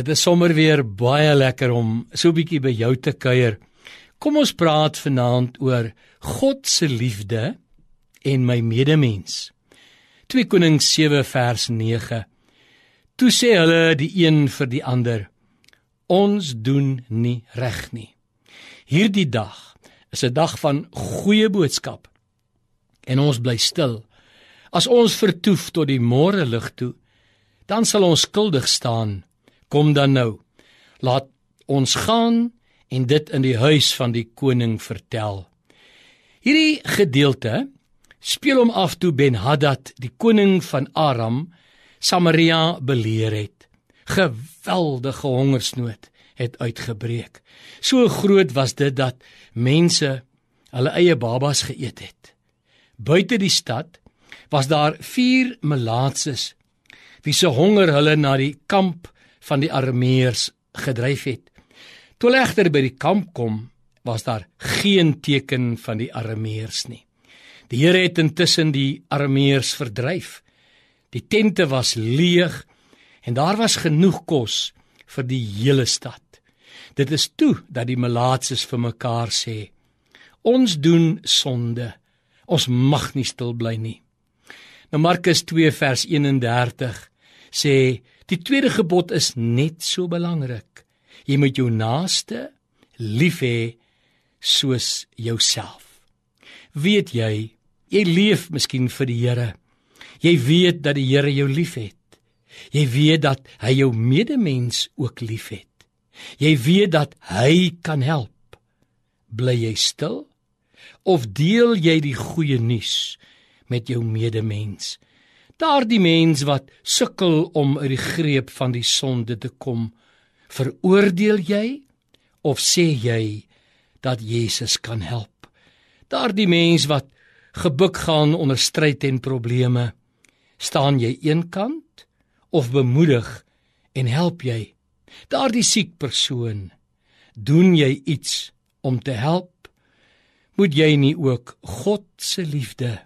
Dit is sommer weer baie lekker om so 'n bietjie by jou te kuier. Kom ons praat vanaand oor God se liefde en my medemens. 2 Konings 7 vers 9. Toe sê hulle die een vir die ander: Ons doen nie reg nie. Hierdie dag is 'n dag van goeie boodskap. En ons bly stil. As ons vertoef tot die môre lig toe, dan sal ons skuldig staan Kom dan nou. Laat ons gaan en dit in die huis van die koning vertel. Hierdie gedeelte speel hom af toe Ben-Hadad, die koning van Aram, Samaria beleer het. Geweldige hongersnood het uitgebreek. So groot was dit dat mense hulle eie babas geëet het. Buite die stad was daar 4 malaatses wie se honger hulle na die kamp van die Arameërs gedryf het. Toe hulle egter by die kamp kom, was daar geen teken van die Arameërs nie. Die Here het intussen die Arameërs verdryf. Die tente was leeg en daar was genoeg kos vir die hele stad. Dit is toe dat die malaatses vir mekaar sê: Ons doen sonde. Ons mag nie stil bly nie. Nou Markus 2 vers 31 sê Die tweede gebod is net so belangrik. Jy moet jou naaste lief hê soos jouself. Weet jy, jy leef miskien vir die Here. Jy weet dat die Here jou liefhet. Jy weet dat hy jou medemens ook liefhet. Jy weet dat hy kan help. Bly jy stil of deel jy die goeie nuus met jou medemens? Daardie mens wat sukkel om uit die greep van die sonde te kom veroordeel jy of sê jy dat Jesus kan help? Daardie mens wat gebuk gaan onder stryd en probleme staan jy eenkant of bemoedig en help jy? Daardie siek persoon doen jy iets om te help? Moet jy nie ook God se liefde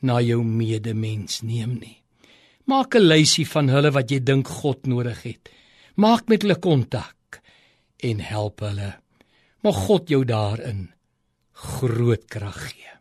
na jou medemens neem nie. Maak 'n lysie van hulle wat jy dink God nodig het. Maak met hulle kontak en help hulle. Mag God jou daarin groot krag gee.